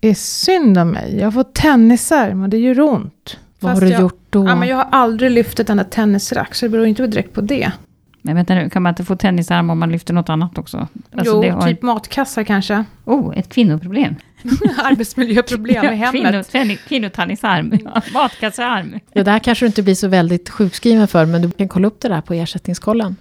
är synd om mig. Jag fått tennisarm och det gör ont. Vad Fast har du jag, gjort då? Ja, men jag har aldrig lyft ett enda tennisrack, så det beror inte direkt på det. Men vänta nu, kan man inte få tennisarm om man lyfter något annat också? Alltså, jo, det har- typ matkassar kanske. Oh, ett kvinnoproblem. Arbetsmiljöproblem i hemmet. Kvinno, tenni- kvinnotennisarm. Ja, Matkassearm. Det där kanske du inte blir så väldigt sjukskriven för, men du kan kolla upp det där på ersättningskollen.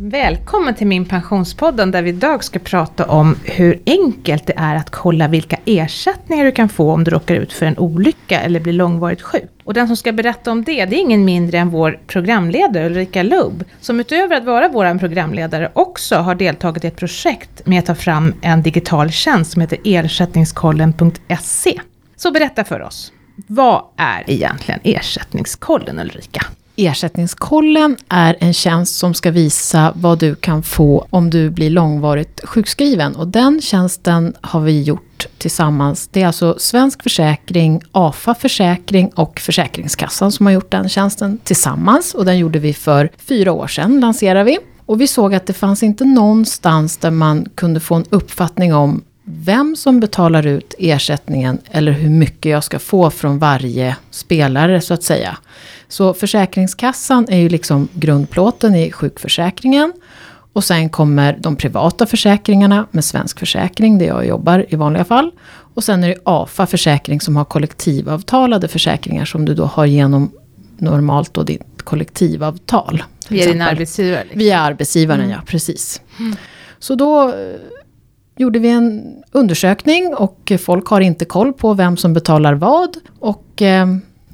Välkommen till min pensionspodden där vi idag ska prata om hur enkelt det är att kolla vilka ersättningar du kan få om du råkar ut för en olycka eller blir långvarigt sjuk. Och den som ska berätta om det, det är ingen mindre än vår programledare Ulrika Lubb, som utöver att vara vår programledare också har deltagit i ett projekt med att ta fram en digital tjänst som heter ersättningskollen.se. Så berätta för oss, vad är egentligen Ersättningskollen Ulrika? Ersättningskollen är en tjänst som ska visa vad du kan få om du blir långvarigt sjukskriven. Och den tjänsten har vi gjort tillsammans. Det är alltså Svensk Försäkring, AFA Försäkring och Försäkringskassan som har gjort den tjänsten tillsammans. Och den gjorde vi för fyra år sedan, lanserade vi. Och vi såg att det fanns inte någonstans där man kunde få en uppfattning om vem som betalar ut ersättningen eller hur mycket jag ska få från varje spelare så att säga. Så Försäkringskassan är ju liksom grundplåten i sjukförsäkringen. Och sen kommer de privata försäkringarna med Svensk Försäkring, där jag jobbar i vanliga fall. Och sen är det AFA Försäkring som har kollektivavtalade försäkringar som du då har genom normalt då ditt kollektivavtal. till Vi är din arbetsgivare. Liksom. Vi är arbetsgivaren, ja precis. Så då eh, gjorde vi en undersökning och folk har inte koll på vem som betalar vad. Och eh,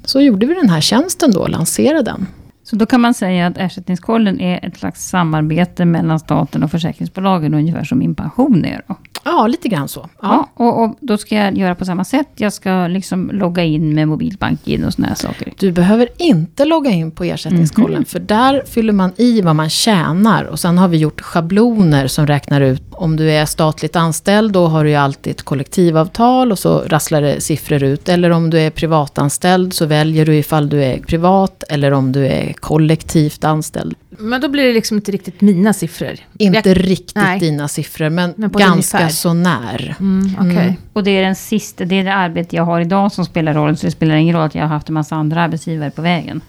så gjorde vi den här tjänsten då, lanserade den. Så då kan man säga att ersättningskollen är ett slags samarbete mellan staten och försäkringsbolagen, ungefär som min pension är. Då. Ja, lite grann så. Ja. och, och då ska jag göra på samma sätt. Jag ska liksom logga in med mobilbank-id och såna här saker. Du behöver inte logga in på ersättningskollen, för där fyller man i vad man tjänar. Och sen har vi gjort schabloner som räknar ut, om du är statligt anställd, då har du ju alltid ett kollektivavtal och så rasslar det siffror ut. Eller om du är privatanställd så väljer du ifall du är privat eller om du är kollektivt anställd. Men då blir det liksom inte riktigt mina siffror. Inte Jag- riktigt nej. dina siffror, men, Men ganska ungefär. så när. Mm, Okej. Mm. Och det är den sista, det är det arbete jag har idag som spelar roll. Så det spelar ingen roll att jag har haft en massa andra arbetsgivare på vägen.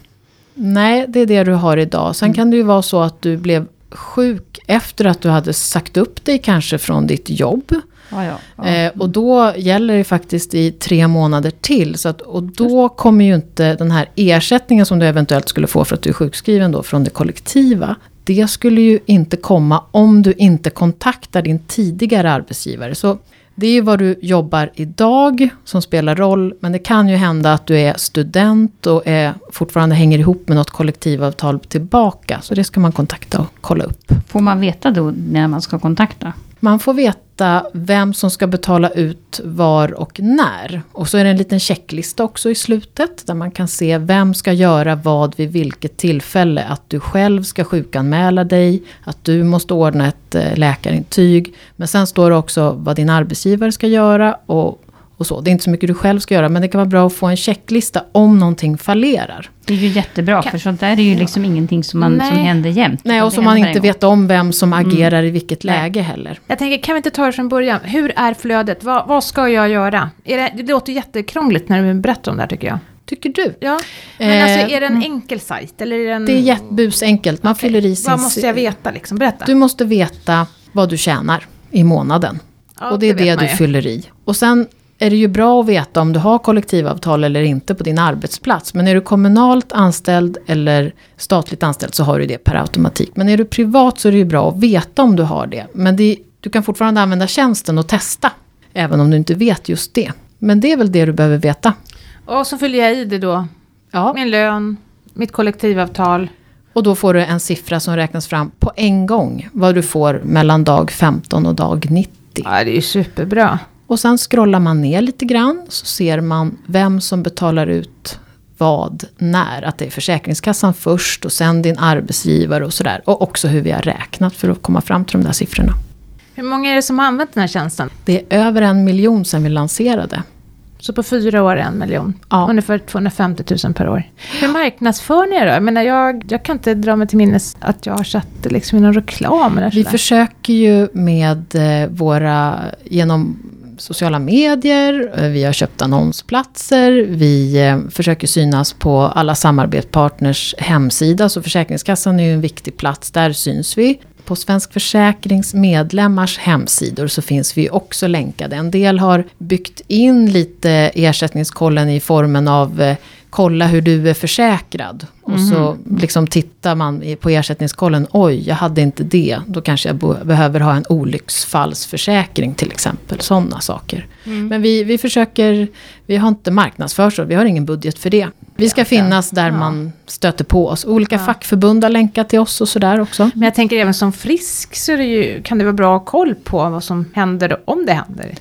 Nej, det är det du har idag. Sen kan det ju vara så att du blev sjuk efter att du hade sagt upp dig kanske från ditt jobb. Ja, ja, ja. Eh, och då gäller det faktiskt i tre månader till. Så att, och då kommer ju inte den här ersättningen som du eventuellt skulle få för att du är sjukskriven då från det kollektiva. Det skulle ju inte komma om du inte kontaktar din tidigare arbetsgivare. Så det är ju vad du jobbar idag som spelar roll. Men det kan ju hända att du är student och är, fortfarande hänger ihop med något kollektivavtal tillbaka. Så det ska man kontakta och kolla upp. Får man veta då när man ska kontakta? Man får veta vem som ska betala ut var och när. Och så är det en liten checklista också i slutet. Där man kan se vem ska göra vad vid vilket tillfälle. Att du själv ska sjukanmäla dig. Att du måste ordna ett eh, läkarintyg. Men sen står det också vad din arbetsgivare ska göra. Och, och så. Det är inte så mycket du själv ska göra. Men det kan vara bra att få en checklista om någonting fallerar. Det är ju jättebra, för sånt där är ju liksom ingenting som, man, som Nej. händer jämt. Nej, och det som man inte vet om vem som agerar i vilket läge heller. Jag tänker, kan vi inte ta det från början? Hur är flödet? Vad, vad ska jag göra? Är det, det låter jättekrångligt när du berättar om det här tycker jag. Tycker du? Ja. Men Eh, alltså, är det en enkel sajt? Eller är det en... Det är jättebusenkelt. Man fyller i sin... Vad måste jag veta liksom? Berätta. Du måste veta vad du tjänar i månaden. Ja, och det är det, man du ju. fyller i. Och sen är det ju bra att veta om du har kollektivavtal eller inte på din arbetsplats. Men är du kommunalt anställd eller statligt anställd så har du det per automatik. Men är du privat så är det ju bra att veta om du har det. Men det, du kan fortfarande använda tjänsten och testa. Även om du inte vet just det. Men det är väl det du behöver veta. Och så fyller jag i det då. Ja. Min lön, mitt kollektivavtal. Och då får du en siffra som räknas fram på en gång. Vad du får mellan dag 15 och dag 90. Ja, det är ju superbra. Och sen scrollar man ner lite grann så ser man vem som betalar ut vad, när. Att det är Försäkringskassan först och sen din arbetsgivare och sådär. Och också hur vi har räknat för att komma fram till de där siffrorna. Hur många är det som har använt den här tjänsten? Det är över en miljon sedan vi lanserade. Så på fyra år en miljon. Ja. Ungefär 250 000 per år. Hur marknadsför ni er då? Jag menar, jag, jag kan inte dra mig till minnes att jag har det liksom i någon reklam eller Vi försöker ju med eh, våra, genom sociala medier, eh, vi har köpt annonsplatser, vi eh, försöker synas på alla samarbetspartners hemsida, så Försäkringskassan är ju en viktig plats, där syns vi. På Svensk Försäkrings medlemmars hemsidor så finns vi också länkade. En del har byggt in lite ersättningskollen i formen av eh, kolla hur du är försäkrad. Och så liksom tittar man på ersättningskollen, oj, jag hade inte det. Då kanske jag behöver ha en olycksfallsförsäkring till exempel. Sådana saker. Men vi, vi försöker, vi har inte marknadsför så, vi har ingen budget för det. Vi ska finnas där man stöter på oss. Olika fackförbund har länkat till oss och sådär också. Men jag tänker även som frisk så är det ju, kan det vara bra att ha koll på vad som händer om det händer.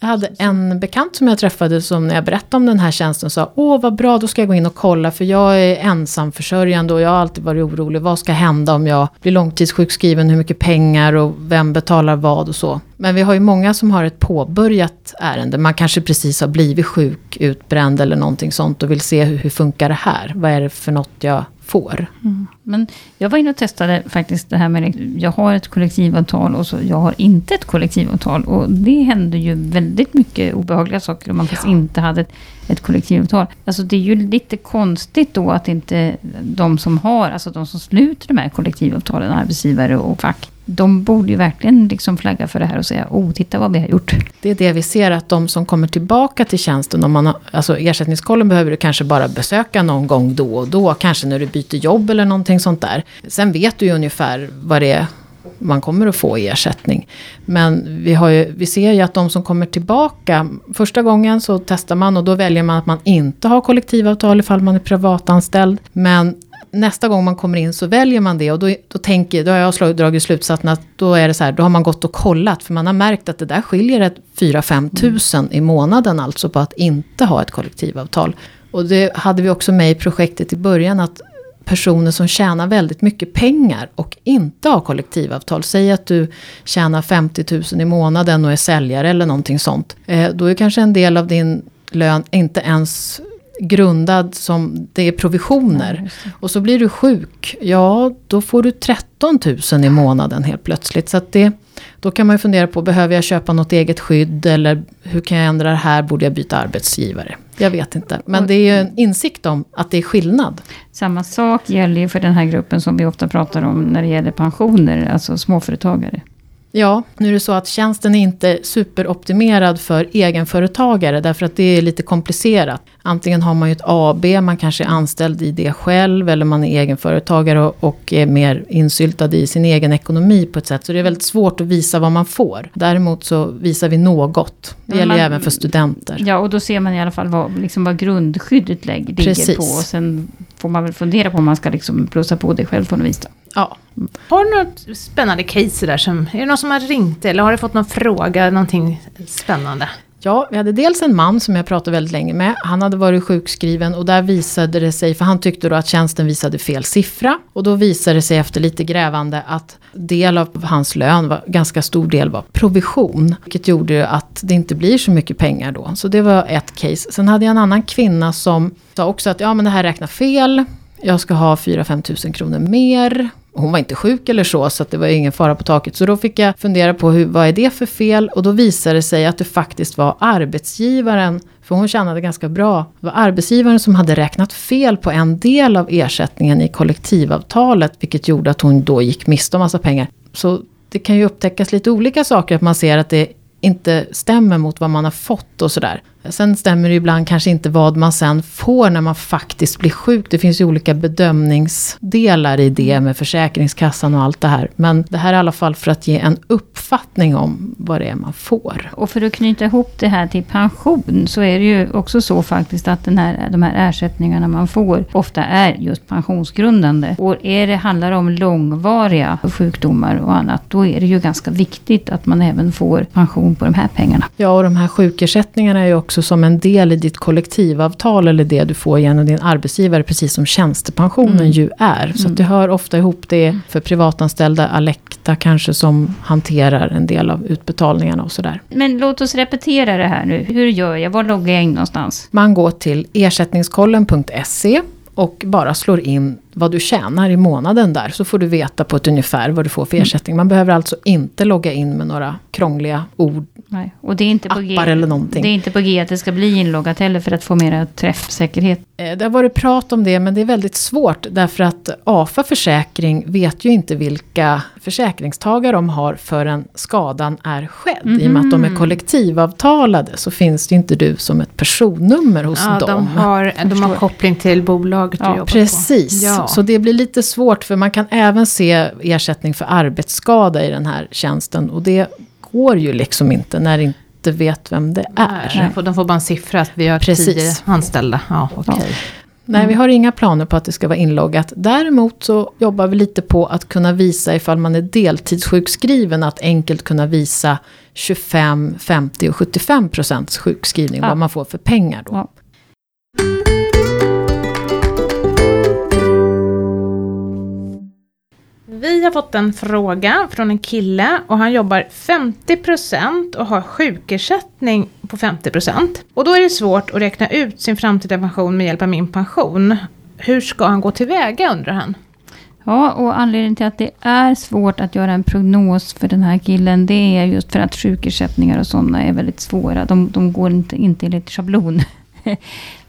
Jag hade en bekant som jag träffade som när jag berättade om den här tjänsten sa Åh vad bra, då ska jag gå in och kolla för jag är ensamförsörjande och jag har alltid varit orolig. Vad ska hända om jag blir långtidssjukskriven? Hur mycket pengar och vem betalar vad och så. Men vi har ju många som har ett påbörjat ärende. Man kanske precis har blivit sjuk, utbränd eller någonting sånt och vill se hur, hur funkar det här? Vad är det för något jag får? Mm. Men jag var inne och testade faktiskt det här med, jag har ett kollektivavtal och så jag har inte ett kollektivavtal. Och det händer ju väldigt mycket obehagliga saker om man faktiskt inte hade ett, ett kollektivavtal. Alltså det är ju lite konstigt då att inte de som har, alltså de som sluter de här kollektivavtalen, arbetsgivare och fack, de borde ju verkligen liksom flagga för det här och säga, oh, titta vad vi har gjort. Det är det vi ser att de som kommer tillbaka till tjänsten, om man har, alltså ersättningskollen behöver du kanske bara besöka någon gång då och då, kanske när du byter jobb eller någonting sånt där. Sen vet du ju ungefär vad det är man kommer att få i ersättning. Men vi, har ju, vi ser ju att de som kommer tillbaka, första gången så testar man och då väljer man att man inte har kollektivavtal ifall man är privatanställd. Men nästa gång man kommer in så väljer man det och då, då, tänker, då har jag slagit, dragit slutsatsen att då är det så här, då har man gått och kollat för man har märkt att det där skiljer ett 4-5 tusen i månaden alltså på att inte ha ett kollektivavtal. Och det hade vi också med i projektet i början att personer som tjänar väldigt mycket pengar och inte har kollektivavtal. Säg att du tjänar 50 000 i månaden och är säljare eller någonting sånt. Eh, då är kanske en del av din lön inte ens grundad som det är provisioner. Och så blir du sjuk, ja då får du 13 000 i månaden helt plötsligt. Så det, då kan man ju fundera på, behöver jag köpa något eget skydd? Eller hur kan jag ändra det här? Borde jag byta arbetsgivare? Jag vet inte. Men det är ju en insikt om att det är skillnad. Samma sak gäller ju för den här gruppen som vi ofta pratar om när det gäller pensioner, alltså småföretagare. Ja, nu är det så att tjänsten är inte superoptimerad för egenföretagare därför att det är lite komplicerat. Antingen har man ju ett AB, man kanske är anställd i det själv eller man är egenföretagare och, är mer insyltad i sin egen ekonomi på ett sätt. Så det är väldigt svårt att visa vad man får. Däremot så visar vi något. Det gäller ju man- även för studenter. Ja, och då ser man i alla fall vad, liksom vad grundskyddet ligger Precis. på. Och sen får man väl fundera på om man ska liksom plussa på det själv på något vis. Då. Ja, Har du något spännande case där som, är det någon som har ringt eller har du fått någon fråga, någonting spännande? Ja, vi hade dels en man som jag pratade väldigt länge med. Han hade varit sjukskriven och där visade det sig, för han tyckte då att tjänsten visade fel siffra. Och då visade det sig efter lite grävande att del av hans lön, var, ganska stor del var provision. Vilket gjorde att det inte blir så mycket pengar då. Så det var ett case. Sen hade jag en annan kvinna som sa också att ja men det här räknar fel. Jag ska ha 4-5 tusen kronor mer. Hon var inte sjuk eller så, så att det var ingen fara på taket. Så då fick jag fundera på hur, vad är det för fel? Och då visade det sig att det faktiskt var arbetsgivaren, för hon tjänade ganska bra, det var arbetsgivaren som hade räknat fel på en del av ersättningen i kollektivavtalet, vilket gjorde att hon då gick miste om massa pengar. Så det kan ju upptäckas lite olika saker, att man ser att det inte stämmer mot vad man har fått och sådär. Sen stämmer det ibland kanske inte vad man sen får när man faktiskt blir sjuk. Det finns ju olika bedömningsdelar i det med Försäkringskassan och allt det här. Men det här är i alla fall för att ge en uppfattning om vad det är man får. Och för att knyta ihop det här till pension så är det ju också så faktiskt att den här, de här ersättningarna man får ofta är just pensionsgrundande. Och är det handlar om långvariga sjukdomar och annat, då är det ju ganska viktigt att man även får pension på de här pengarna. Ja, och de här sjukersättningarna är ju också också som en del i ditt kollektivavtal eller det du får genom din arbetsgivare, precis som tjänstepensionen Mm. ju är. Så Mm. det hör ofta ihop det för privatanställda, Alecta kanske som hanterar en del av utbetalningarna och sådär. Men låt oss repetera det här nu. Hur gör jag? Var loggar jag in någonstans? Man går till ersättningskollen.se och bara slår in vad du tjänar i månaden där. Så får du veta på ett ungefär vad du får för Mm. ersättning. Man behöver alltså inte logga in med några krångliga ord, Nej. Och det är inte på G. eller någonting. Det är inte på G att det ska bli inloggat heller för att få mera träffsäkerhet. Eh, Det har varit prat om det men det är väldigt svårt därför att AFA Försäkring vet ju inte vilka försäkringstagare de har förrän skadan är skedd. I och med att de är kollektivavtalade så finns det inte du som ett personnummer hos Ja, dem. de har, de har koppling till bolaget du Ja, jobbar Precis, på. Ja. Så det blir lite svårt för man kan även se ersättning för arbetsskada i den här tjänsten. Och det går ju liksom inte när inte vet vem det är. Nej, de får bara en siffra att vi har Precis. tio anställda. Ja, okej. Nej, vi har inga planer på att det ska vara inloggat. Däremot så jobbar vi lite på att kunna visa ifall man är deltidssjukskriven, att enkelt kunna visa 25, 50 och 75 procents sjukskrivning, Ja. vad man får för pengar då. Ja. Vi har fått en fråga från en kille och han jobbar 50% och har sjukersättning på 50%. Och då är det svårt att räkna ut sin framtida pension med hjälp av min pension. Hur ska han gå tillväga undrar han. Ja, och anledningen till att det är svårt att göra en prognos för den här killen, det är just för att sjukersättningar och sådana är väldigt svåra. De, de går inte, inte enligt schablon.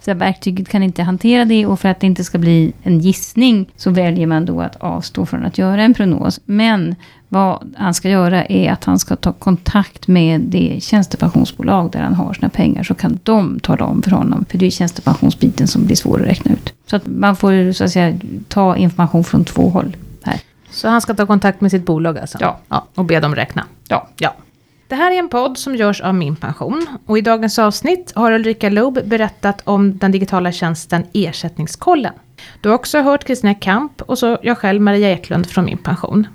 Så verktyget kan inte hantera det och för att det inte ska bli en gissning så väljer man då att avstå från att göra en prognos. Men vad han ska göra är att han ska ta kontakt med det tjänstepensionsbolag där han har sina pengar. Så kan de tala om för honom. För det är tjänstepensionsbiten som blir svår att räkna ut. Så att man får så att säga ta information från två håll här. Så han ska ta kontakt med sitt bolag alltså? Ja. ja och be dem räkna? Ja. Ja. Det här är en podd som görs av Min Pension. Och i dagens avsnitt har Ulrika Loob berättat om den digitala tjänsten Ersättningskollen. Du har också hört Kristina Kamp och så jag själv Maria Eklund från Min Pension.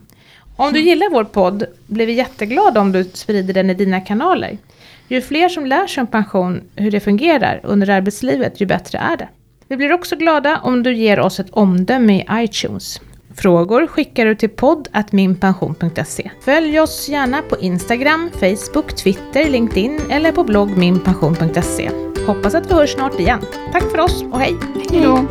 Om du gillar vår podd blir vi jätteglada om du sprider den i dina kanaler. Ju fler som lär sig om pension, hur det fungerar under arbetslivet, ju bättre är det. Vi blir också glada om du ger oss ett omdöme i iTunes. Frågor skickar du till podd.minpension.se. Följ oss gärna på Instagram, Facebook, Twitter, LinkedIn eller på blogg minpension.se. Hoppas att vi hörs snart igen. Tack för oss och hej! Hej då!